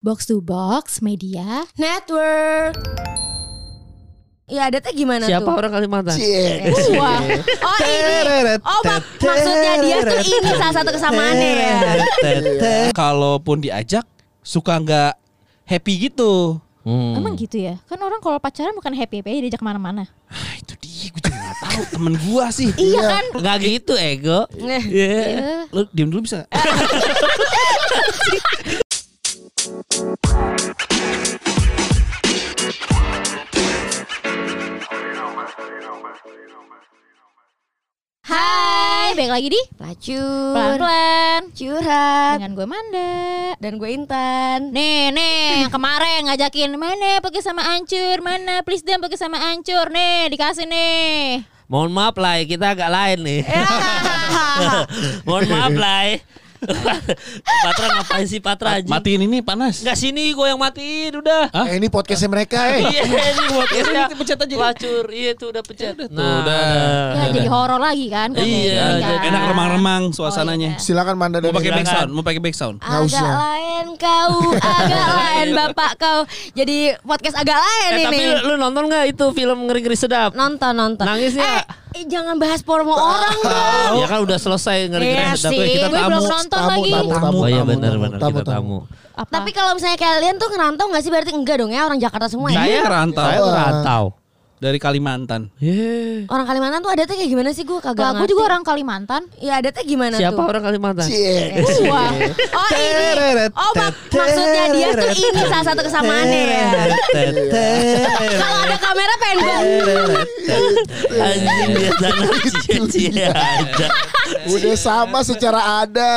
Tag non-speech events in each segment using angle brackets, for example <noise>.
Box to Box Media Network. Ya adatnya gimana Siapa tuh? orang Kalimantan? Cie. Wah, Oh ini. Oh mak- maksudnya dia tuh ini salah satu kesamaannya ya. <laughs> Kalaupun diajak suka nggak happy gitu. Hmm. emang gitu ya? Kan orang kalau pacaran bukan happy happy diajak ke mana-mana. Ah, itu dia gue juga nggak tahu temen gua sih. Iya kan? Nggak gitu ego. Eh, Iya. Iya. Lu diem dulu bisa. <laughs> Hai, balik lagi di Pelacur. pelan-pelan Curhat. dengan gue Manda. Dan gue Intan. Nih, nih, yang kemarin ngajakin mana pergi sama Ancur, mana please dong pergi sama Ancur, nih dikasih nih. Mohon maaf lah, kita agak lain nih. <laughs> Mohon maaf lah. <laughs> Patra ngapain sih Patra anjing? Matiin ini panas. Enggak sini gue yang matiin udah. Hah? Eh, ini podcastnya mereka eh. <laughs> Iya ini <laughs> podcastnya Ini pencet aja. Pelacur, iya tuh udah pencet. Udah tuh, udah. Ya jadi horor lagi kan? Iya, jadi kan. Enak remang-remang suasananya. Silakan Manda Mau pakai back sound, mau pakai back sound. Agak usah. lain kau, agak lain bapak kau. Jadi podcast agak lain Eh ini. tapi lu, lu nonton nggak itu film ngeri-ngeri sedap? Nonton nonton. Nangis ya? Eh, eh, jangan bahas porno orang <laughs> dong. Ya kan udah selesai ngeri-ngeri Iya sih. Kita Gue tamu. belum nonton tamu, lagi. tamu, tamu, Oh iya tamu, benar-benar tamu, kita tamu. Apa? Tapi kalau misalnya kalian tuh ngerantau nggak sih berarti enggak dong ya orang Jakarta semua ya? Saya rantau Saya merantau. Dari Kalimantan. Yeah. Orang Kalimantan tuh adatnya kayak gimana sih gue kagak Kalau gue ngerti. juga orang Kalimantan. Ya adatnya gimana Siapa tuh? orang Kalimantan? Cie. Wah, Oh ini. Oh mak- maksudnya dia tuh ini salah satu kesamaannya ya. Kalau ada kamera pengen gue. Anjing dia sana cie-cie aja. Udah sama secara ada.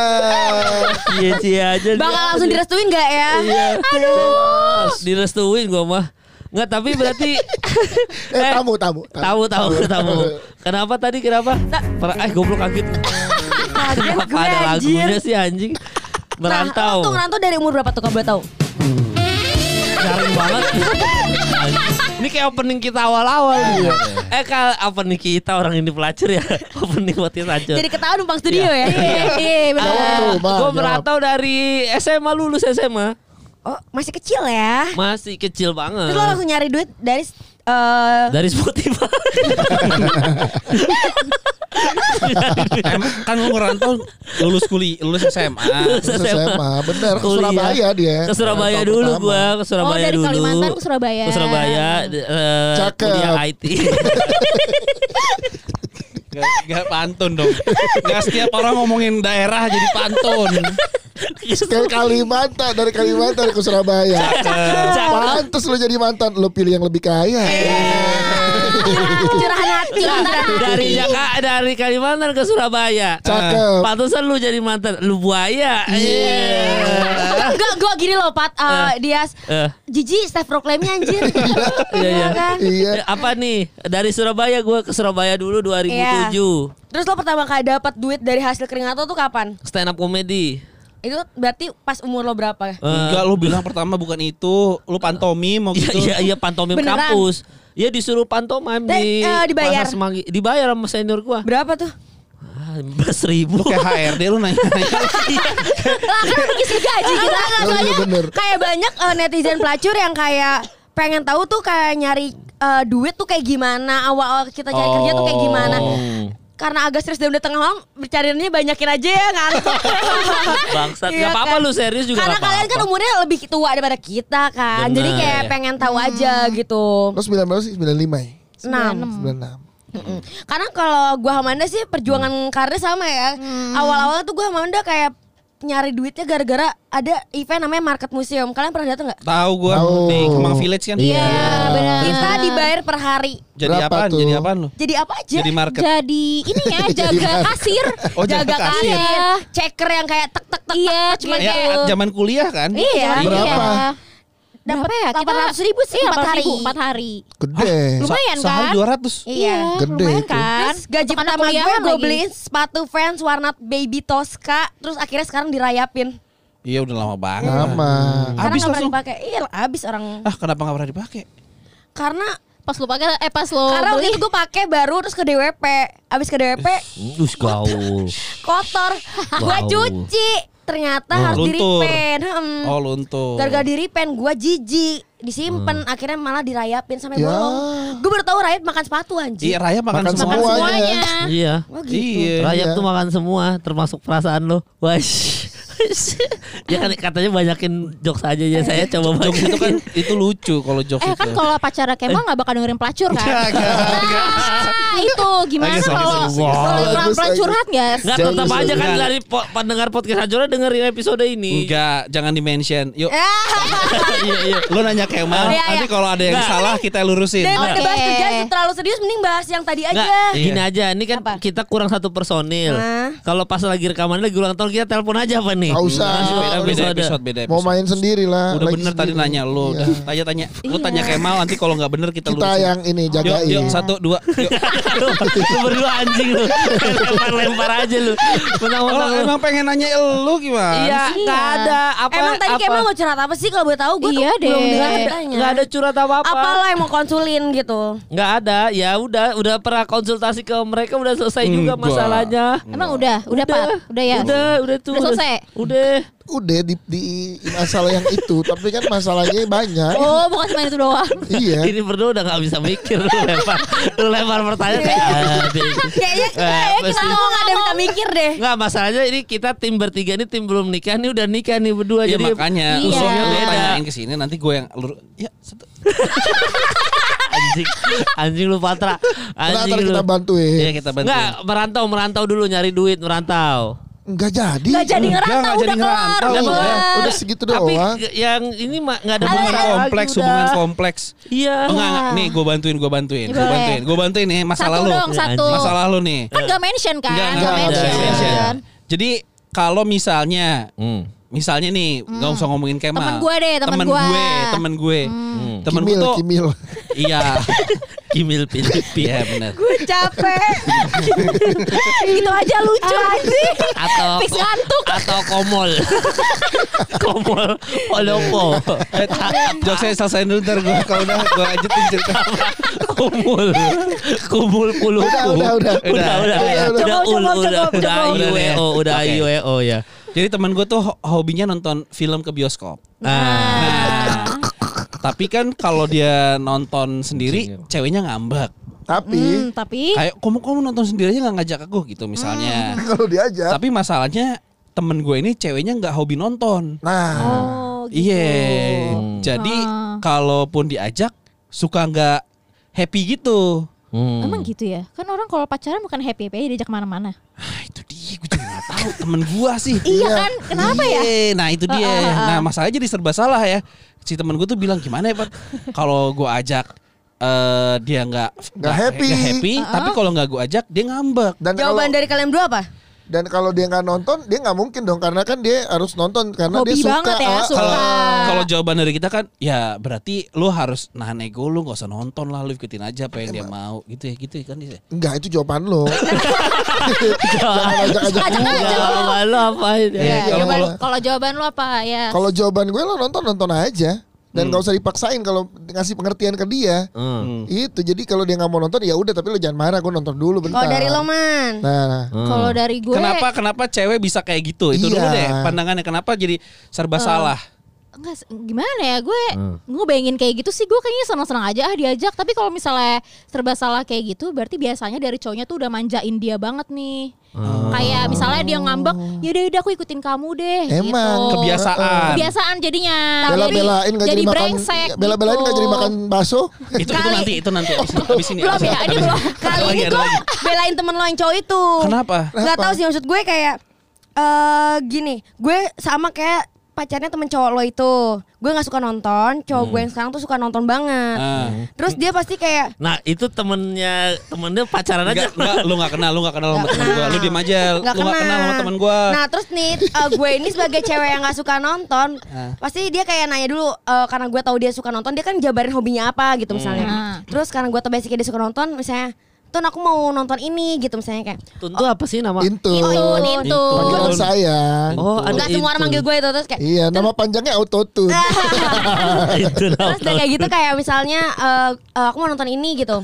Cie-cie aja. dia. Bakal langsung direstuin gak ya? Iya. Aduh. Direstuin gua mah. Enggak tapi berarti <laughs> Eh, tamu, tamu. tahu tahu tahu. Kenapa tadi kenapa? Per eh goblok kaget. Kenapa gue, ada anjir. lagunya sih anjing? Nah, lo tuh Merantau. ngerantau dari umur berapa tuh kalau boleh tahu? Garing banget. <laughs> Ini kayak opening kita awal-awal nih. Eh kal opening kita orang ini pelacur ya. <laughs> opening buat kita hancur. Jadi ketahuan numpang studio ya? iya benar. Tuh, Bang. Gue merantau dari SMA lulus SMA. Oh masih kecil ya? Masih kecil banget. Terus lo langsung nyari duit dari eh Dari Spotify. Em, kan lu ngerantau lulus kuliah, lulus SMA. Terus SMA, bener. Ke Kuliah. Surabaya dia. Ke Surabaya Rantau dulu pertama. gua, ke Surabaya oh dari dulu. Kalimantan ke Surabaya. Ke Surabaya eh, Cakep. kuliah IT. Gak, gak pantun dong. Gak setiap orang ngomongin daerah jadi pantun. Ke Kalimantan, dari Kalimantan ke Surabaya. Pantes lu jadi mantan, lu pilih yang lebih kaya. curahan hati. curahan hati. dari Jakarta dari Kalimantan ke Surabaya. Cakep. Pantesan lu jadi mantan lu buaya. Iya. Enggak, gue gini loh Pat eh, Dias Eh, Jiji Steph Proclaimnya anjir <laughs> Iya, iya. kan? Iya. eh, apa nih? Dari Surabaya gue ke Surabaya dulu 2007. Terus lo pertama kali dapat duit dari hasil keringat lo tuh kapan? Stand up comedy. Itu berarti pas umur lo berapa ya? Eh, Enggak lu bilang pertama bukan itu, lu pantomim mau Iya gitu. iya iya pantomim Beneran? kampus. Iya disuruh pantomim Dan, di eh, dibayar? Semanggi. Dibayar sama senior gua. Berapa tuh? Ah, belas ribu. Lu kayak HRD lu nanya-nanya. Lah kan ngisi gaji kita Oh, iya, soalnya bener. kayak banyak eh, netizen pelacur yang kayak pengen tahu tuh kayak nyari eh, duit tuh kayak gimana awal-awal kita cari kerja tuh kayak gimana Oh. Karena agak stres dan udah tengah malam bercariannya banyakin aja ya ngantuk <laughs> Bangsat. Iya Gak apa-apa kan? lu serius juga karena gak kalian kan umurnya lebih tua daripada kita kan Bener, jadi kayak ya. pengen tahu aja gitu Lu 9 berapa sih? 95 ya? enam 96. Mm-mm. Karena kalau gua sama Amanda sih perjuangan karir sama ya. Awal-awal tuh gua sama Amanda kayak nyari duitnya gara-gara ada event namanya Market Museum. Kalian pernah datang nggak? Tahu gua di Kemang Village kan. Iya. benar. Kita dibayar per hari. Jadi Berapa apaan? tuh? Jadi apaan lu? Jadi apa aja? Jadi market. Jadi ini ya <laughs> jaga kasir. Oh, jaga jaga kasir. kasir, checker yang kayak tek tek tek. Iya, tek, cuma. Ya zaman kuliah kan? Iya. Berapa? Dapat Berapa ya? Kita 800 ribu sih Iya, empat 4 hari. 4 hari. Gede. Lumayan Sehari kan? 200. Iya. Gede lumayan kan? Terus gaji pertama gue gue beliin sepatu Vans warna baby Tosca Terus akhirnya sekarang dirayapin Iya udah lama banget. Habis nggak pernah langsung. dipakai Iya habis orang Ah kenapa gak pernah dipakai? Karena Pas lu pakai eh pas lu Karena waktu beli itu gue pakai baru terus ke DWP Abis ke DWP Us gaul. <laughs> kotor Gue cuci ternyata Oh, harus di luntur. repaint. Hmm. Oh luntur. Gara-gara di repaint gue jijik disimpan akhirnya malah dirayapin sampai Ya. bolong. Gue baru tahu rayap makan sepatu Iya anjir. Raya makan, Makan semua. semua. Semuanya. Iya. Oh gitu. Iya. Rayap Iya. tuh makan semua termasuk perasaan lo. Wah. <laughs> ya kan katanya banyakin jokes aja ya saya coba Jokes itu kan itu lucu kalau jokes Eh itu. kan kalau pacarnya Kemal nggak bakal dengerin pelacur kan? Enggak, enggak, enggak. Nah, itu gimana kalau kalau pelan-pelan lagi. curhat guys? Enggak Jangan tetap aja kan dari po- pendengar podcast Hajora dengerin episode ini. Enggak, jangan di mention. Yuk, <laughs> Iya iya. lu nanya Kemal, Iya, nanti iya. kalau ada yang Nggak. salah kita lurusin. Dan udah bahas kerjaan terlalu serius mending bahas yang tadi aja. gini aja. Ini kan kita kurang satu personil. Kalau pas lagi rekaman lagi ulang tahun kita telepon aja apa nih? Nggak usah. Langsung Beda, beda episode. episode, beda Mau episode. main sendiri lah. Udah lagi bener tadi sendiri. nanya lu, Iya. tanya-tanya. Lu Iya. tanya Kemal nanti kalau nggak bener kita, Kita yang ini Yuk, jagain. yuk satu dua. Yuk. <laughs> lu berdua anjing lu. Lempar-lempar aja lu. Kalau emang pengen nanya lu gimana? Iya, enggak ada apa Emang tadi apa. Kemal mau curhat apa sih kalau boleh tahu? Gue Iya belum deh. dengar ceritanya. Enggak ada curhat apa-apa. Apalah yang mau konsulin gitu. Enggak ada. Ya udah, udah pernah konsultasi ke mereka udah selesai juga Enggak. masalahnya. Emang udah, udah Pak, udah ya. Udah, udah tuh. Udah selesai? Udah. Udah di, di masalah yang itu, tapi kan masalahnya banyak. Oh, bukan cuma itu doang. Iya. Ini berdua udah gak bisa mikir lu lempar, lu lempar pertanyaan kayak ah, dia- Kayaknya kayaknya kita mau nggak ada yang bisa mikir deh. Enggak masalahnya ini kita tim bertiga ini tim belum nikah nih udah nikah nih berdua Ya jadi makanya Iya. usulnya lu Beda. tanyain ke sini nanti gue yang lur ya satu. anjing anjing lu Patra anjing ntar lu kita bantuin. Iya kita bantu. Enggak merantau merantau dulu nyari duit merantau Enggak jadi. Gak jadi Enggak, ngerantau nggak udah jadi kelar. ngerantau. Udah Udah, kelar. udah segitu tapi doang. yang ini mah nggak ada hubungan kompleks, udah. hubungan kompleks. iya Oh, enggak, enggak. nih gue bantuin, gue bantuin, Iya, gue bantuin, gue bantuin nih masalah Satu lu. dong, satu. Masalah lu nih. Kan gak mention kan? Enggak, Gak enggak, mention. enggak mention. Jadi kalau misalnya Hmm. Misalnya nih, nggak usah ngomongin Kemal. Temen gue deh, temen temen gue. gue, temen gue. Temen gue Kimil, tuh, Kimil. iya, <laughs> Kimil Filipin iya benar. Gue capek. <laughs> Gitu aja lucu anjing. atau Fix ngantuk. atau komol <laughs> komol polopo <laughs> Jok saya selesai dulu ntar gue kalau udah gue lanjutin cerita. kumul kumul puluku Udah, udah, udah. udah udah Udah, udah. udah udah udah cukup. IUEO udah. IUEO ya Jadi temen gue tuh ho- hobinya nonton film ke bioskop. ah Nah, tapi kan kalau dia nonton sendiri, ceweknya ngambek. Tapi Hmm, tapi Kayak kamu kamu nonton sendiri aja nggak ngajak aku gitu misalnya. <laughs> kalau diajak, Tapi masalahnya temen gue ini ceweknya nggak hobi nonton. nah Oh gitu. Iya. Jadi Ah. kalaupun diajak suka nggak happy gitu. Hmm. Emang gitu ya? Kan orang kalau pacaran bukan happy happy aja diajak ke mana-mana. Ah, tahu temen gue sih. Iya kan? Kenapa ya? Iya, Nah itu dia. Ah, ah, ah. Nah masalahnya jadi serba salah ya. Si temen gue tuh bilang gimana ya Pat? Kalau gue ajak eh dia nggak Nggak happy. nggak happy, Ah, tapi kalau nggak gue ajak dia ngambek. dan kalau Jawaban dari kalian berdua apa? Dan kalau dia nggak nonton, dia nggak mungkin dong karena kan dia harus nonton karena Hobi dia suka. ya, ah, suka. Kalau kalau jawaban dari kita kan ya berarti lu harus nahan ego lu nggak usah nonton lah lu ikutin aja apa yang dia mau gitu ya gitu ya kan dia. Enggak, itu jawaban lo. <laughs> Jangan ajak-ajak Ajak gua. aja. Jawaban lo apa itu? Ya, kalau jawaban- kalau- kalau jawaban lu apa ya? Kalau jawaban gue lo nonton nonton aja dan nggak usah dipaksain kalau ngasih pengertian ke dia. Hmm. Itu jadi kalau dia nggak mau nonton ya udah tapi lo jangan marah gue nonton dulu bentar. Kalau dari lo man. Nah, Kalau dari gue Kenapa kenapa cewek bisa kayak gitu? Itu Iya. dulu deh pandangannya kenapa jadi serba salah. Enggak, gimana ya gue gue bayangin kayak gitu sih gue kayaknya senang-senang aja ah diajak tapi kalau misalnya serba salah kayak gitu berarti biasanya dari cowoknya tuh udah manjain dia banget nih kayak misalnya dia ngambek ya udah udah aku ikutin kamu deh Emang. gitu. Kebiasaan. kebiasaan jadinya bela-belain nggak jadi, makan brengsek bela-belain nggak gitu. jadi makan bakso. itu itu nanti itu nanti abis, abis ini. Belum ya, ini belum. Kali ini gue belain temen lo yang cowok itu. Kenapa? Gak tahu sih maksud gue kayak eh gini, gue sama kayak pacarnya temen cowok lo itu. Gue nggak suka nonton, cowok gue yang sekarang tuh suka nonton banget. Ah. Terus dia pasti kayak Nah itu temennya temennya pacaran aja. Enggak, enggak, lu gak kenal, lu gak kenal sama temen gue. Lu diem aja, nggak lu gak kenal sama temen gue. Nah terus nih eh, gue ini sebagai cewek yang nggak suka nonton, Ah. pasti dia kayak nanya dulu eh, karena gue tahu dia suka nonton, dia kan jabarin hobinya apa gitu misalnya. Hmm. Terus karena gue tahu basicnya dia suka nonton, misalnya, Ton aku mau nonton ini gitu misalnya kayak. Tentu apa sih nama? Intun. Intun, intun. Panggilan Intun. sayang. Oh ada Enggak semua orang itu. manggil gue itu terus kayak Iya, nama panjangnya Autotune. <laughs> itu Terus udah kayak gitu kayak misalnya eh, eh, aku mau nonton ini gitu.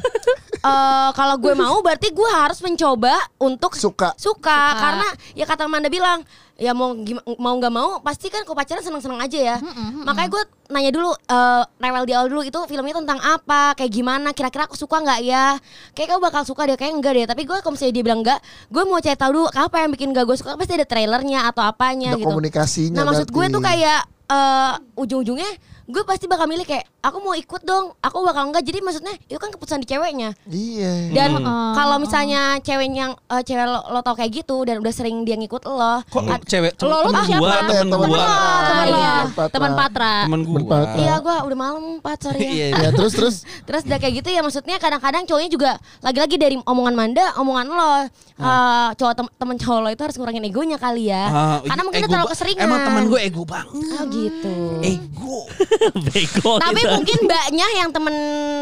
Eh, kalau gue mau berarti gue harus mencoba untuk Suka. suka. Karena ya kata Amanda bilang ya mau mau nggak mau pasti kan kalau pacaran seneng-seneng aja ya. Makanya gue nanya dulu eh rewel di awal dulu itu filmnya tentang apa kayak gimana kira-kira aku suka nggak ya? Kayak kamu bakal suka deh kayak enggak deh tapi gue kalau misalnya dia bilang enggak gue mau cari tahu dulu apa yang bikin gak gue suka. Pasti ada trailernya atau apanya Ada gitu. komunikasinya nah maksud gue berarti. tuh kayak eh ujung-ujungnya gue pasti bakal milih kayak aku mau ikut dong aku bakal enggak jadi maksudnya itu kan keputusan di ceweknya Iya. dan Hmm. kalau misalnya cewek yang eh, cewek lo, lo tau kayak gitu dan udah sering dia ngikut lo, Kok ad- cewek Lo- lo temen siapa? gua, Temen temen gua. temen lo. Iya, Patra. teman Patra. Temen gua. Iya gue udah malam empat sorry ya. Iya. Ya terus terus <laughs> Terus udah kayak gitu ya maksudnya kadang-kadang cowoknya juga lagi-lagi dari omongan Manda, omongan lo, eh, cowok tem- temen cowok lo itu harus ngurangin egonya kali ya. Ah, Karena mungkin terlalu keseringan. Emang temen gue ego banget. Oh gitu. Ego. <laughs> <laughs> Bego Tapi gitu. mungkin mbaknya yang temen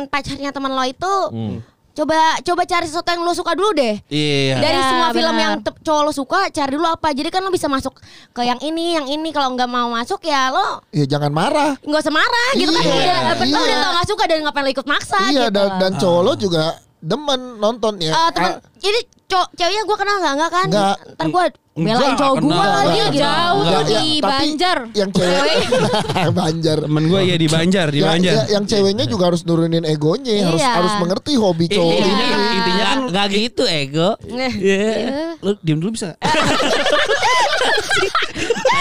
pacarnya temen lo itu Hmm. coba coba cari sesuatu yang lo suka dulu deh. Iya. Dari Ya, semua film benar. yang cowok lo suka cari dulu apa. Jadi kan lo bisa masuk ke yang ini, yang ini. Kalau nggak mau masuk ya lo ya jangan marah. nggak usah marah gitu kan. Iya, Udah, iya. udah tau nggak suka dan ngapain lo ikut maksa iya gitu. dan dan cowok lo juga demen nonton ya. Eh, temen, Ah, ini cowok ceweknya gue kenal nggak nggak kan? Nggak. Ntar gue belain cowok gue lagi. Jauh tuh Enggak, di ya, tapi Banjar. yang cewek <laughs> Banjar. Temen gue ya di Banjar, di Ya, Banjar. ya, yang ceweknya juga harus nurunin egonya, harus Iya. harus mengerti hobi cowok Intinya, kan, intinya kan nggak gitu ego. Eh. Iya. Lu diem dulu bisa gak? <laughs>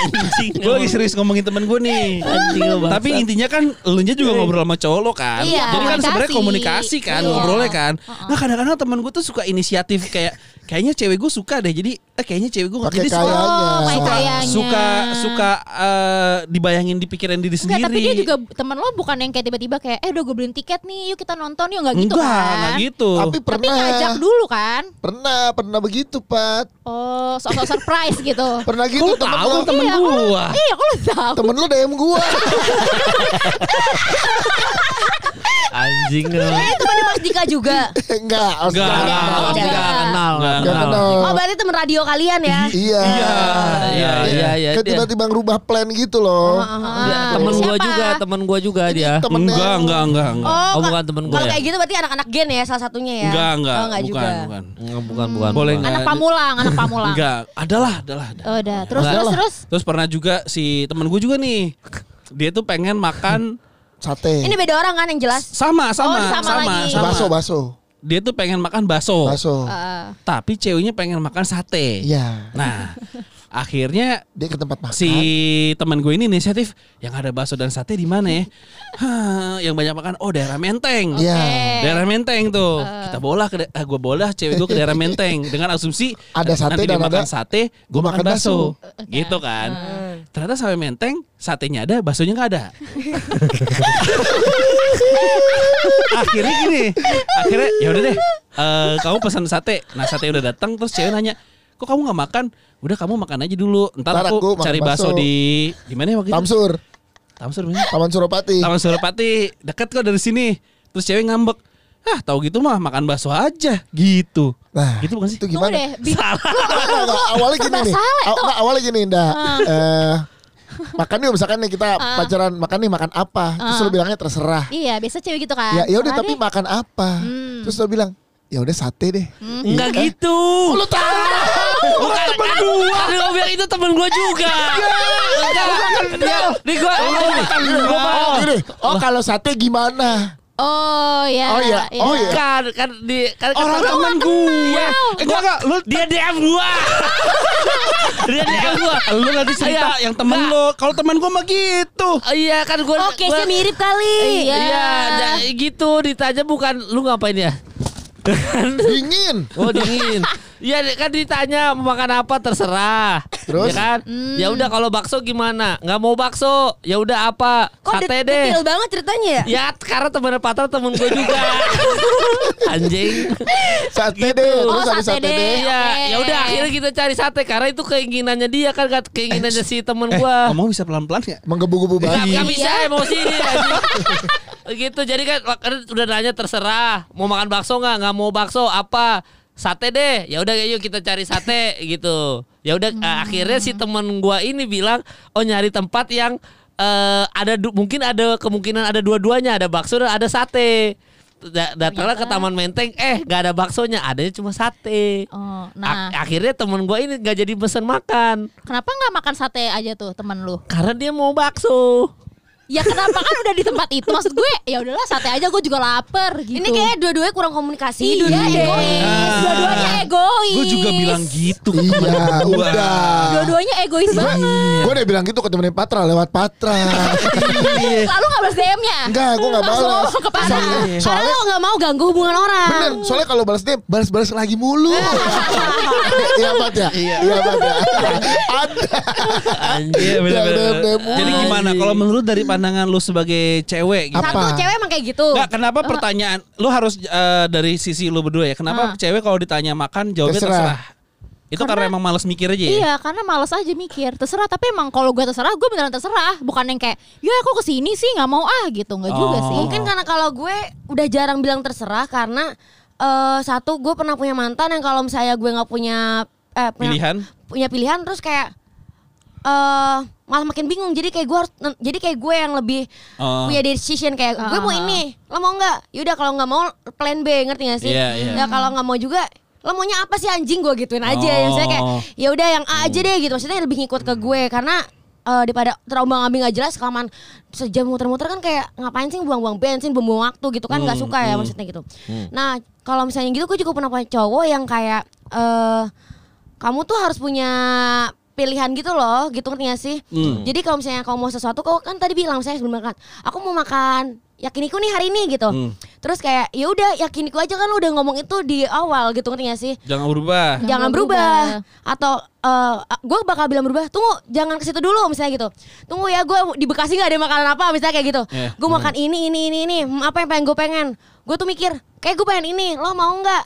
Anjing. gue lagi serius ngomongin temen gue nih. Anjing. Tapi intinya kan lu nya juga ngobrol sama cowok lo kan. Iya. Jadi kan sebenarnya Komunikasi. komunikasi kan Iya. ngobrolnya kan. Nah kadang-kadang temen gue tuh suka inisiatif kayak kayaknya cewek gue suka deh. Jadi eh kayaknya cewek gue jadi suka. Oh, suka suka suka eh, dibayangin di pikiran diri sendiri. Enggak, tapi dia juga teman lo bukan yang kayak tiba-tiba kayak eh udah gue beliin tiket nih, yuk kita nonton yuk enggak gitu enggak, kan. enggak gitu. Tapi Tapi pernah ngajak dulu kan. pernah pernah begitu, Pat. Oh, sok-sok surprise gitu. <laughs> Pernah gitu Kok temen tahu lo. temen Iya, gua? Iya, kok lo tahu? Temen lo DM gua. <laughs> Anjing lu. Eh, temennya Mas Dika juga. Enggak, Enggak, enggak, Kenal, Enggak. kenal, enggak. Oh berarti temen radio kalian ya? Iya. Iya, Iya, iya, iya. Kayak dia. tiba-tiba ngerubah plan gitu loh. Dia temen gua juga, temen gua juga dia. Enggak, enggak, enggak, enggak. Oh, ka- bukan temen gue Kalau ya? kayak gitu berarti anak-anak gen ya salah satunya ya? Enggak, enggak, Oh, enggak bukan, juga. bukan. Enggak, bukan, bukan. Boleh bukan. nggak? Anak pamulang, anak <laughs> pamulang. Enggak, adalah, adalah. Oh, udah. Terus terus terus. Terus pernah juga si temen gue juga nih. Dia tuh pengen makan Sate. Ini beda orang kan yang jelas? sama sama Oh, sama lagi. sama. Baso, baso. Dia tuh pengen makan bakso. Baso. Eh, Tapi ceweknya pengen makan sate. Iya. Nah, <laughs> akhirnya Dia ke tempat makan. si teman gue ini inisiatif yang ada bakso dan sate di mana ya? Hah, yang banyak makan oh daerah Menteng. Iya. Daerah Menteng tuh. Kita bola ke ah, gue bola cewek gue ke daerah <laughs> Menteng dengan asumsi Ada sate nanti dia dan makan ada- sate, gue makan makan bakso. Gitu kan. Ternyata sampai Menteng satenya ada, baksonya nggak ada. <laughs> akhirnya gini, akhirnya ya udah deh. eh, kamu pesan sate. Nah, sate udah datang terus cewek nanya, "Kok kamu nggak makan?" Udah kamu makan aja dulu. Ntar, Ntar aku, cari bakso di di mana ya waktu itu? Tamsur, Tamsur mana? Taman Suropati. Taman Suropati. Dekat kok dari sini. Terus cewek ngambek. Ah, tahu gitu mah makan bakso aja gitu. Nah, Gitu bukan sih? Itu gimana? deh. Bi- Enggak, enggak, awalnya gini nih. salah, Aw- awalnya gini, Indah. Eh, makan yuk misalkan nih kita pacaran makan nih makan apa terus lu bilangnya terserah Iya, biasa cewek gitu kan. ya ya udah tapi deh. makan apa terus lu bilang ya udah sate deh Enggak Iya. gitu. lu tahu <laughs> Bukan temen gua. Kan gua bilang itu temen gua juga. Enggak. Gua. oh gini oh kalau sate gimana Oh ya. Oh, iya. Oh, iya. Kan kan di kan Orang kan- temen gue. Eh, enggak enggak, lu Dia DM gua. <laughs> Dia DM gua. lu nanti cerita Iya. yang temen lu. Kalau temen gue mah gitu. Oh, Iya kan gua. Oh case-nya gua- mirip kali. Iya. Iya, gitu ditanya bukan lu ngapain ya? dingin Oh dingin. <laughs> Iya kan ditanya mau makan apa terserah. Terus? Ya kan? Ya udah kalau bakso gimana? Nggak mau bakso. Ya udah apa? Kok Sate deh. detail banget ceritanya ya? Ya karena temen Patra temen gue juga. <laughs> Anjing. sate Gitu. deh Oh, ada sate sate deh. deh Iya, Oke. ya udah akhirnya kita cari sate karena itu keinginannya dia kan kan keinginannya si temen gua. Ngomong bisa pelan-pelan ya? menggebu-gebu Gak, banget gak bisa emosi ini anjing. <laughs> gitu jadi kan kan udah nanya terserah mau makan bakso nggak nggak mau bakso apa sate deh. Ya udah yuk kita cari sate <laughs> gitu. Ya udah eh, akhirnya si temen gua ini bilang oh nyari tempat yang eh, ada mungkin ada kemungkinan ada dua-duanya ada bakso dan ada sate. Da- datanglah ke Taman Menteng, eh gak ada baksonya, adanya cuma sate. Oh, nah, akhirnya temen gue ini gak jadi pesen makan. Kenapa nggak makan sate aja tuh temen lu? karena dia mau bakso. Ya kenapa kan udah di tempat itu maksud gue ya udahlah sate aja gue juga lapar gitu. Ini kayak dua-duanya kurang komunikasi, iya dua-duanya egois. egois. Dua-duanya egois. Gue juga bilang gitu Iya, gua. udah. Dua-duanya egois banget. Gue udah bilang gitu ke temennya Patra lewat Patra. Lalu nggak balas DM-nya? Enggak, gue gak balas. Langsung ke Patra. Karena Soalnya lo gak mau ganggu hubungan orang. Bener, soalnya kalau balas DM, balas-balas lagi mulu. <laughs> Iya Pat ya? Iya Pat ya? Ada. Iya bener-bener. Jadi gimana kalau menurut dari pandangan lu sebagai cewek gitu? Satu Apa? cewek emang kayak gitu. Enggak, kenapa pertanyaan lu harus eh, dari sisi lu berdua ya? Kenapa Ah. cewek kalau ditanya makan jawabnya Terserah. terserah? Itu karena, emang males mikir aja ya? Iya karena males aja mikir Terserah tapi emang kalau gue terserah Gue beneran terserah Bukan yang kayak Ya aku ke sini sih nggak mau ah gitu Nggak juga Oh. sih Mungkin karena kalau gue udah jarang bilang terserah karena eh satu gue pernah punya mantan yang kalau misalnya gue nggak punya eh, punya- Pilihan? punya pilihan terus kayak eh malah makin bingung. Jadi kayak gue harus jadi kayak gue yang lebih Oh. punya decision kayak gue mau Ah. ini lo mau nggak? Yaudah kalau nggak mau plan B ngerti gak sih? Iya, iya. ya kalau nggak mau juga lo maunya apa sih anjing? Gue gituin aja. Oh. misalnya kayak ya udah yang A aja deh gitu. Maksudnya lebih ngikut ke gue. Karena eh, daripada terombang ambing gak jelas kelamaan sejam muter-muter kan kayak ngapain sih buang-buang bensin buang-buang waktu? gitu kan nggak suka ya maksudnya gitu. Nah kalau misalnya gitu gue juga pernah punya cowok yang kayak eh kamu tuh harus punya pilihan gitu loh gitu ngerti gak sih Hmm. jadi kalau misalnya kamu mau sesuatu kau kan tadi bilang saya sebelum makan aku mau makan yakiniku nih hari ini gitu Hmm. terus kayak ya udah yakiniku aja kan lu udah ngomong itu di awal gitu ngerti gak sih Jangan berubah. Jangan jangan berubah. berubah atau gue bakal bilang berubah tunggu jangan ke situ dulu misalnya gitu tunggu ya gue di Bekasi nggak ada makanan apa misalnya kayak gitu Iya. gue makan ini ini ini ini Hmm, apa yang pengen gue pengen gue tuh mikir kayak gue pengen ini lo mau nggak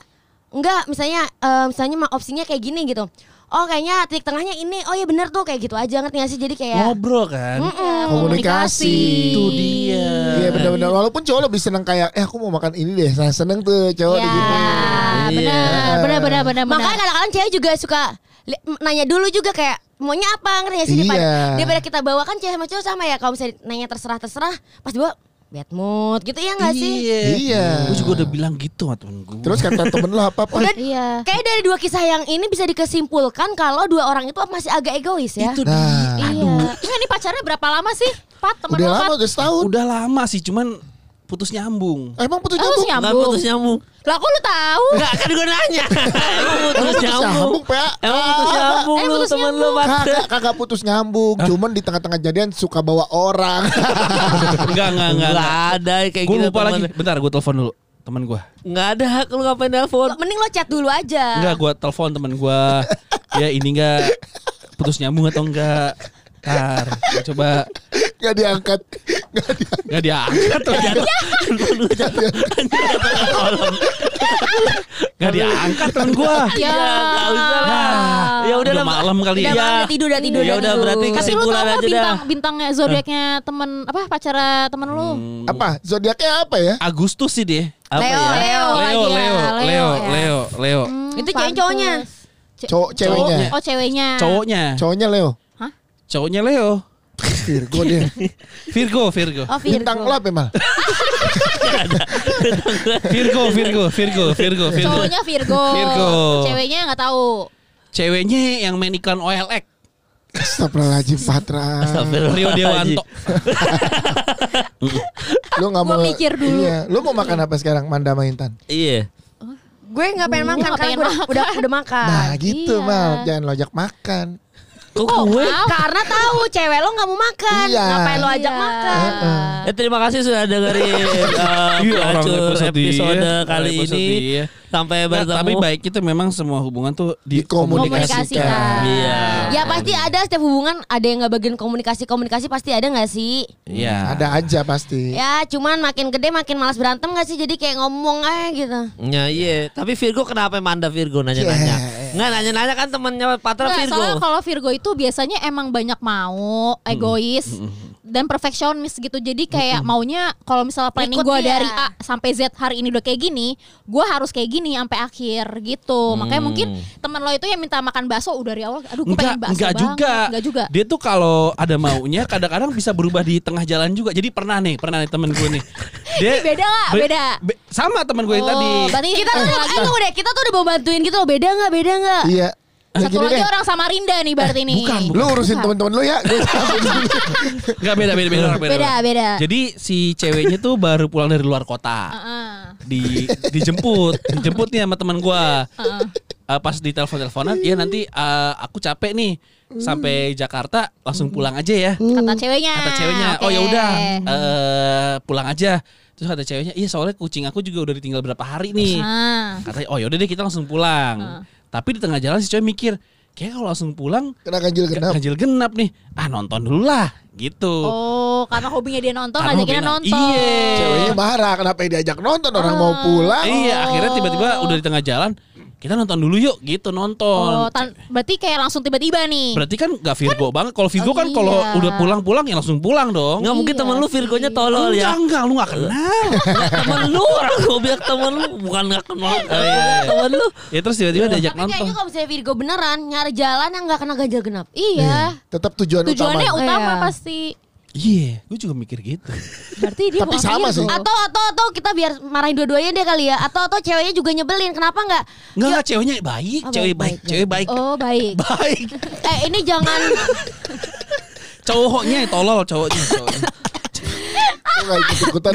nggak misalnya eh, misalnya opsinya kayak gini gitu oh kayaknya titik tengahnya ini oh ya bener tuh kayak gitu aja ngerti gak sih jadi kayak Ngobrol kan? Mm-mm. Komunikasi. Itu dia. Iya benar-benar. Walaupun cowok lebih seneng kayak, eh aku mau makan ini deh. Saya seneng tuh cowok Ya gitu. benar Iya. Benar benar benar Makanya kadang-kadang cewek juga suka li- nanya dulu juga kayak maunya apa ngerti gak sih daripada, Iya. daripada kita bawa kan cewek sama cowok sama ya kalau misalnya nanya terserah terserah pas dibawa bad mood gitu ya nggak sih Iya. Gue juga udah bilang gitu sama temen gue. Terus kata temen lo apa apa? Udah Iya. kayak dari dua kisah yang ini bisa dikesimpulkan kalau dua orang itu masih agak egois ya itu Nah, Iya. Cuma ini pacarnya berapa lama sih? Pat temen udah lo, lama Pat? udah setahun. udah lama sih, cuman putus nyambung. Emang putus nyambung? nyambung. Enggak putus nyambung. Lah kok lu tahu? Enggak kan gue nanya. Emang putus putus nyambung. nyambung, PA? Emang putus nyambung Eh, lu putus temen lu. Kagak, kagak putus nyambung. Cuman di tengah-tengah jadian suka bawa orang. enggak, enggak, enggak. Enggak ada kayak Gue gitu lupa lagi. Bentar, gue telepon dulu temen gue. Enggak ada lu ngapain telepon? mending lo chat dulu aja Enggak, gue telepon temen gue. ya ini enggak putus nyambung atau enggak? Ntar, coba Gak diangkat. Gak diangkat. Enggak diangkat Enggak diangkat temen gue Ya. enggak usah lah. Ya udah Udah lah. malam kali udah ya malam, udah tidur udah tidur Ya udah berarti Tapi lu Kesimpulan tau aja gak bintang bintangnya zodiaknya temen apa pacara temen lu? Apa? Zodiaknya apa ya? Agustus sih dia Apa Leo, ya? Leo. Leo, ya, Leo, Leo, ya. Leo, Leo Hmm, Itu cewek cowoknya? Cowok ceweknya. Oh ceweknya. Cowoknya Cowoknya Leo. Cowoknya Leo Virgo dia. <laughs> Virgo, Virgo oh Virgo Bintang apa Mal? Virgo, Virgo, Virgo, Virgo, Virgo Cowoknya Virgo. Virgo. Ceweknya nggak tahu. Ceweknya yang main iklan OLX Astagfirullahaladzim Patra. Rio Dewanto <laughs> Lu gak mau mikir dulu. Iya. Lu mau makan apa sekarang Manda sama Intan? Iya. gue nggak pengen makan karena udah, udah udah makan Nah gitu iya. Mal. Jangan lo ajak makan. Kok Oh, gue? karena tahu cewek lo nggak mau makan Iya. ngapain lo ajak Iya. makan Eh, terima kasih sudah dengerin <laughs> uh, Iya, episode episode dia. kali Episode ini. Sampai Nah, bertemu. tapi baik itu memang semua hubungan tuh Dikomunikasikan. Komunikasikan. Iya. ya pasti ada setiap hubungan ada yang nggak bagian komunikasi komunikasi pasti ada nggak sih Iya. Ada aja pasti. ya cuman makin gede makin malas berantem nggak sih jadi kayak ngomong aja gitu Ya iya, tapi Virgo kenapa Manda Virgo nanya-nanya? Yeah. Nggak nanya-nanya kan temennya Patra Nggak, Virgo. soalnya kalau Virgo itu biasanya emang banyak mau, egois, dan perfeksionis gitu. Jadi kayak maunya kalau misalnya planning gue dari A sampai Z hari ini udah kayak gini, gue harus kayak gini sampai akhir gitu. Makanya mungkin teman lo itu yang minta makan bakso udah dari awal, aduh gue Enggak, pengen bakso enggak banget. juga. Enggak juga. Dia tuh kalau ada maunya kadang-kadang bisa berubah di tengah jalan juga. Jadi pernah nih, pernah nih temen gue nih. <laughs> Dia Ini beda nggak? be- Beda. be- sama teman gue yang Oh, tadi. berarti Kita tuh, eh, deh, kita tuh udah mau bantuin gitu loh. Beda nggak? Beda nggak? Iya. Satu lagi deh. orang Samarinda nih berarti nih. Bukan, Lu urusin temen-temen lu ya. <laughs> Enggak beda beda beda. Beda, beda. Jadi si ceweknya tuh baru pulang dari luar kota. Heeh. Di dijemput, dijemput nih sama teman gua. Heeh. Eh, pas di telepon-teleponan, iya nanti eh, aku capek nih sampai Jakarta langsung pulang aja ya. Kata ceweknya. Kata ceweknya, Oke. oh ya udah eh, pulang aja. Terus kata ceweknya, iya soalnya kucing aku juga udah ditinggal berapa hari nih. Ah. Katanya, oh ya udah deh kita langsung pulang. Tapi di tengah jalan si cewek mikir, kayak kalau langsung pulang kena ganjil genap. ganjil genap nih. Ah nonton dulu lah, gitu. Oh, karena hobinya dia nonton, Karena ngajakinnya hobinya- nonton. Iya. Ceweknya marah kenapa diajak nonton orang mau pulang. Iya, akhirnya tiba-tiba udah di tengah jalan, kita nonton dulu yuk, gitu Oh, nonton. tan- berarti kayak langsung tiba-tiba nih. Berarti kan gak Virgo banget. Kalau Virgo Oh, kan kalau iya. udah pulang-pulang ya langsung pulang dong. Nggak mungkin Iya temen lu Virgonya sih. tolol enggak, ya. enggak, lu gak kenal. <laughs> temen lu orang gue bilang temen lu bukan nggak kenal temen lu ya terus tiba-tiba diajak Tapi nonton. kayaknya kalau misalnya Virgo beneran nyari jalan yang nggak kena ganjil genap. Iya. Tetap tujuan Tujuannya utama. utama Iya. pasti. Iya, gue juga mikir gitu. Berarti dia Tapi sama sih. Atau atau atau kita biar marahin dua-duanya deh kali ya. Atau atau ceweknya juga nyebelin. Kenapa nggak? Enggak, enggak, ceweknya baik, Oh, cewek baik, baik, baik, cewek baik. Oh, baik. <laughs> Baik. Eh ini jangan <laughs> Cowoknya tolol, cowoknya, cowoknya.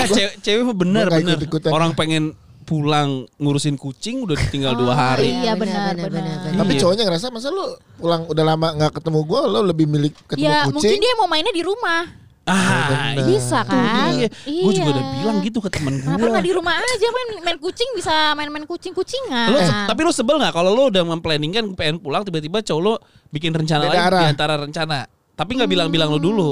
Cewek, cewek bener, nggak bener. Orang pengen pulang ngurusin kucing udah ditinggal dua hari. Iya, benar, benar, benar. Tapi Iya. cowoknya ngerasa masa lu pulang udah lama nggak ketemu gue, lo lebih milik ketemu Ya, mungkin kucing. dia mau mainnya di rumah. Ah, bener. Bisa kan? Iya. Gue juga udah bilang gitu ke temen Kenapa gue. nggak di rumah aja main main kucing bisa main-main kucing-kucingan. Lu, tapi lu sebel nggak kalau lu udah memplanningkan pengen pulang tiba-tiba cowok lu bikin rencana Beda lain arah. di antara rencana. Tapi nggak bilang-bilang lu dulu.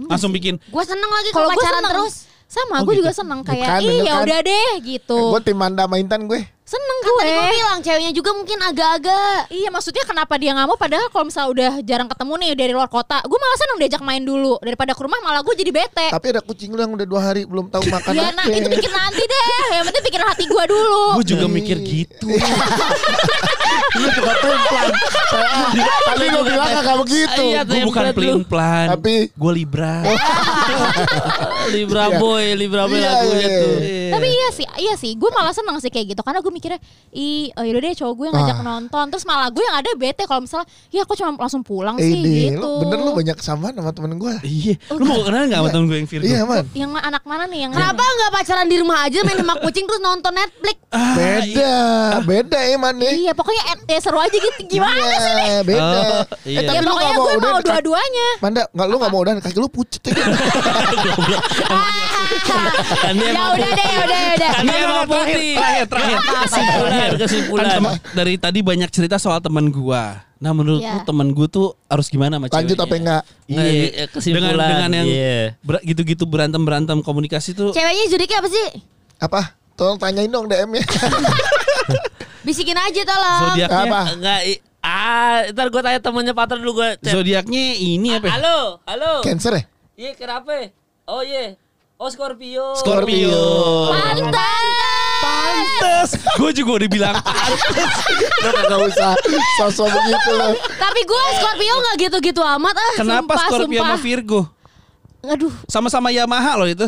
Langsung bikin gue seneng lagi kalau pacaran seneng terus. sama Oh, gue gitu. juga seneng kayak iya udah deh gitu. Gue tim Manda Maintan gue. seneng Kan tadi gue gue. bilang ceweknya juga mungkin agak-agak. Iya maksudnya kenapa dia nggak mau padahal kalau misalnya udah jarang ketemu nih dari luar kota Gue malah seneng diajak main dulu Daripada ke rumah malah gue jadi bete Tapi ada kucing lu yang udah dua hari belum tahu makan. Ya nah, itu pikir nanti deh Yang penting pikir hati gue dulu gue juga mikir gitu. Lu juga plan. Tadi gue bilang gak begitu. Iya, gue bukan pelin plan. Tapi- gue libra. <laughs> Libra Iya. boy Libra boy Iya, lagunya iya, tuh iya. Tapi iya sih, iya sih. Gue malah seneng sih kayak gitu karena gue mikirnya, ih, oh yaudah deh cowok gue ngajak Ah. nonton. Terus malah gue yang ada bete kalau misalnya, ya aku cuma langsung pulang Eh sih ini, gitu. lu bener lu banyak kesamaan sama temen gue. Iya. Lu mau kenal nggak sama temen gue yang Virgo? Iya man. Yang anak mana nih yang Kenapa nggak pacaran di rumah aja main sama kucing terus nonton Netflix? Ah, Beda, beda emang nih. Iya pokoknya eh, ya seru aja gitu. Gimana Iya, sih nih? Beda. Oh, iya. Eh tapi Ya lu pokoknya gak mau gue mau dua-duanya. Manda, nggak lu nggak mau udah kaki lu pucet ya. <laughs> Kan dia Ya emang udah deh, ya udah, ya udah. Kan dia emang putih Terakhir, terakhir. Kesimpulan Kan Kesimpulan sama- dari tadi banyak cerita soal temen gua. Nah menurut Iya. lu temen gua tuh harus gimana sama Lanjut ceweknya? apa enggak? Nggak, Iya. eh, kesimpulan, Dengan, dengan yang iya. ber- gitu-gitu berantem berantem komunikasi tuh. Ceweknya zodiaknya apa sih? Apa? Tolong tanyain dong DM-nya. <laughs> Bisikin aja tolong. Zodiaknya. Apa? Enggak Ah, ntar gue tanya temennya Patra dulu gue. Zodiaknya ini apa? ya? Halo, halo. Cancer ya? Iya, kenapa? Oh iya. Oh Scorpio. Scorpio. Pantas. Pantes. Gue juga udah bilang pantes. <laughs> Lu kagak usah sosok begitu lo. Tapi gue Scorpio nggak gitu-gitu amat ah. Kenapa Sumpah, Scorpio sama sumpah. Virgo? Aduh. Sama-sama Yamaha loh itu.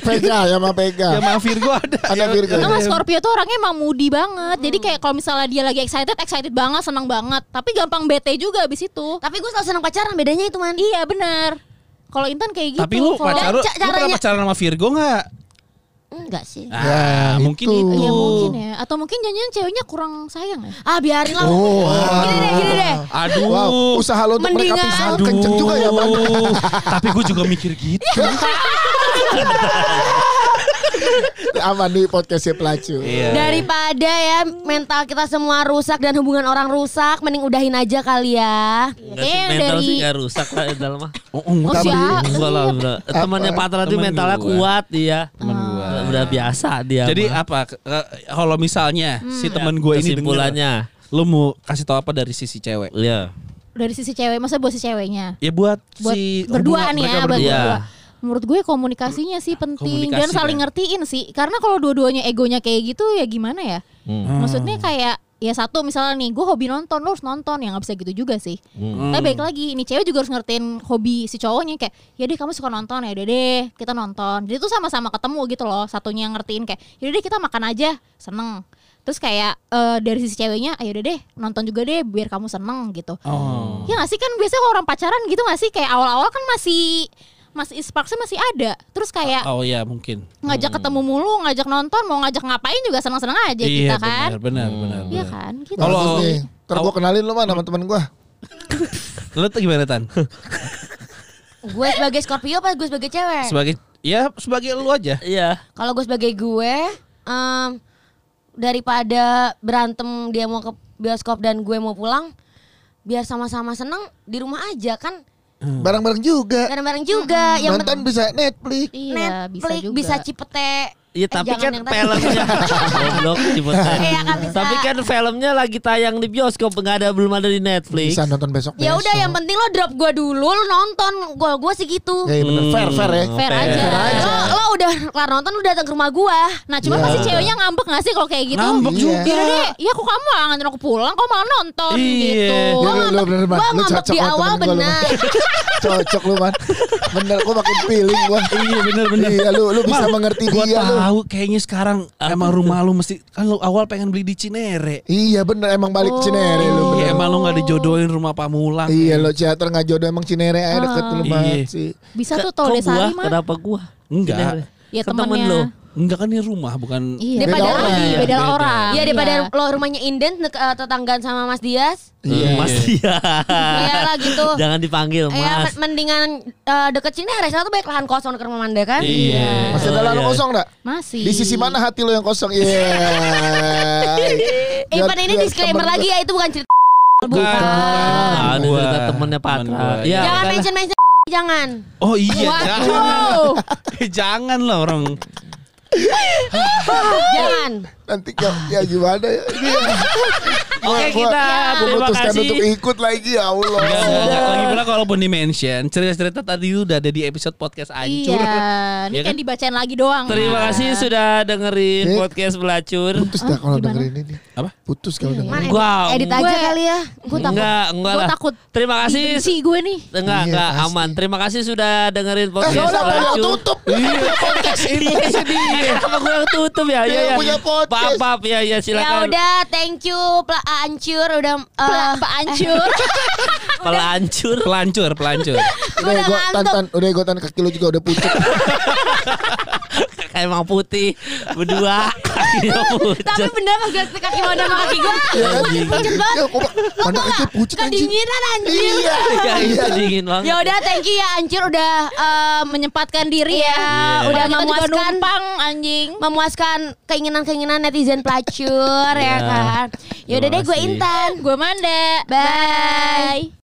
Vega ya sama Vega. Yamaha Virgo ada. Ada Virgo. Enggak Scorpio tuh orangnya emang moody banget. Jadi kayak kalau misalnya dia lagi excited, excited banget, senang banget. Tapi gampang bete juga abis itu. Tapi gue selalu senang pacaran. Bedanya itu man. Iya benar. Kalau Intan kayak gitu. Tapi lu pacar lu, lu pernah pacaran sama Virgo nggak? Enggak sih. Ah, mungkin itu. itu. Iya mungkin ya. Atau mungkin jangan ceweknya kurang sayang ya. Ah biarin lah. Oh, Gini deh, gini deh. Aduh. Wow, usaha lo untuk mereka Mendingan. pisah kenceng juga ya, Bang. Tapi gue juga mikir gitu. <laughs> <laughs> Aman nih podcastnya pelacu. Iya. Daripada ya mental kita semua rusak dan hubungan orang rusak, mending udahin aja kali ya. Enggak sih, Kayaknya mental dari- sih gak rusak lah mental mah. Oh, oh. Oh, siap. Enggak lah, bro. Temannya? Patra tuh Temen mentalnya gua. kuat dia. Temen gua. Udah biasa dia. Jadi mah. apa? eh, Kalau misalnya si teman gue ini kesimpulannya. denger, lu mau kasih tau apa dari sisi cewek? Iya. Dari sisi cewek, masa buat si ceweknya? Ya buat, Buat si berdua nih ya, buat berdua. Iya. Menurut gue komunikasinya sih penting. Dan Komunikasi saling kan. ngertiin sih. Karena kalau dua-duanya egonya kayak gitu ya gimana ya? Hmm. Maksudnya kayak ya satu misalnya nih gue hobi nonton lo harus nonton. Ya nggak bisa gitu juga sih. Tapi baik lagi ini cewek juga harus ngertiin hobi si cowoknya. Kayak ya deh kamu suka nonton ya udah deh kita nonton. Jadi tuh sama-sama ketemu gitu loh satunya ngertiin kayak ya udah deh kita makan aja. Seneng. Terus kayak eh, dari sisi ceweknya ayo udah deh nonton juga deh biar kamu seneng gitu. Oh. Ya gak sih? Kan biasanya kalau orang pacaran gitu gak sih? Kayak awal-awal kan masih masih sparksnya masih ada. Terus kayak Oh iya mungkin. ngajak ketemu mulu, ngajak nonton, mau ngajak ngapain juga senang-senang aja iya kita kan. benar benar benar. Iya benar. kan? Gitu. Kalau-. Ntar gue kenalin lu mah sama temen gue. <laughs> Lu tuh gimana Tan? Gue sebagai Scorpio apa gue sebagai cewek? Sebagai ya sebagai lu aja. Iya. Kalau gue sebagai gue, em, daripada berantem dia mau ke bioskop dan gue mau pulang, biar sama-sama seneng di rumah aja kan Bareng-bareng juga. bareng-bareng juga. Yang Nonton bisa Netflix. iya, bisa Netflix juga. bisa cipete. Iya Eh, tapi kan filmnya <laughs> goblok. Iya. Tapi kan filmnya lagi tayang di bioskop nggak ada belum ada di Netflix. Bisa nonton besok. Ya udah yang penting lo drop gue dulu, lo nonton. Gue gue sih gitu. Ya, iya bener. Fair, fair ya. Fair aja. Lo, lo udah kelar nonton lo datang ke rumah gue. Nah, cuma Iya. pasti ceweknya ngambek gak sih kalau kayak gitu? Ngambek Iya. juga. Ya udah deh, ya kok kamu gak nganterin aku pulang, kok malah nonton Iya. gitu. Iya, lu ngambek, bener, gua ngambek cocok di awal gua, benar. <laughs> Cocok lu man. Bener, gue makin feeling gue. Iya benar benar. Iya lu, lu bisa mengerti Gua dia lu. Tahu kayaknya sekarang emang rumah lu mesti kan lu awal pengen beli di Cinere. Iya bener emang balik Cinere lu. Iya bener. emang lu gak dijodohin rumah Pamulang. Iya lo teater nggak jodoh emang Cinere aja deket lu Iya. banget sih. Bisa tuh tau? Desari mah. Kenapa gua? Enggak. Ya temen temennya. Enggak kan ini rumah bukan Iya, Daripada beda orang. lagi, beda Beda. orang. Iya daripada lo rumahnya inden eh, tetanggaan sama Mas Dias. Iya. Mas Dia. Iya lah gitu. Jangan dipanggil Ya Mas. men- mendingan eh, deket sini hari tuh banyak lahan kosong dekat rumah Manda kan? Iya. Masih ada lalu Iya. kosong enggak? Masih. Di sisi mana hati lo yang kosong? Iya. <laughs> Eh pada ini disclaimer lagi ya itu bukan cerita. Bukan. Gua. cerita temennya Temen Patra. Iya. Jangan mention mention jangan. Oh iya jangan. <laughs> Jangan lah orang. <laughs> Jangan. Nanti ya, ya gimana ya? Ini ya. <laughs> Oke Gua- kita memutuskan kasih. untuk ikut lagi ya Allah. Enggak, lagi pula kalaupun di mention cerita-cerita tadi udah ada di episode podcast ancur. Iya, <laughs> ini Iya kan kan? dibacain lagi doang. Terima kan. kasih sudah dengerin Eh. podcast belacur. Putus dah kalau gimana? dengerin ini. Apa? Putus kalau dengerin. Man, edit, Gua- edit aja Gue- kali ya. Gue takut. Enggak, enggak Gue lah. takut. Terima kasih. Dibenci gue nih. Enggak, Iya, enggak pasti. aman. Terima kasih sudah dengerin Eh, podcast udah belacur. tutup. Iya, podcast ini sedih. <laughs> Kenapa gue yang tutup ya? Iya, iya. punya podcast. Maaf, maaf. Ya, ya Ya silakan. udah, thank you Pla Ancur udah eh, Pak Ancur. <laughs> Pelancur. Pelancur, pelancur. Udah udah gue tan ngantuk. tan, udah gue tan kaki lu juga udah pucet. Kayak <laughs> emang putih berdua. Tapi bener pas gue kaki mau sama kaki gue Ya kan? Pucet banget Ya, kok mana kaki pucet anjing. Kedinginan anjir Iya. Ya, itu dingin banget. Ya udah thank you ya Ancur udah eh, menyempatkan diri ya. Iya. Udah memuaskan. numpang anjing. memuaskan keinginan-keinginan netizen pelacur ya Ya. kan. Ya udah Terima deh gue. Intan. Gue Manda. Bye.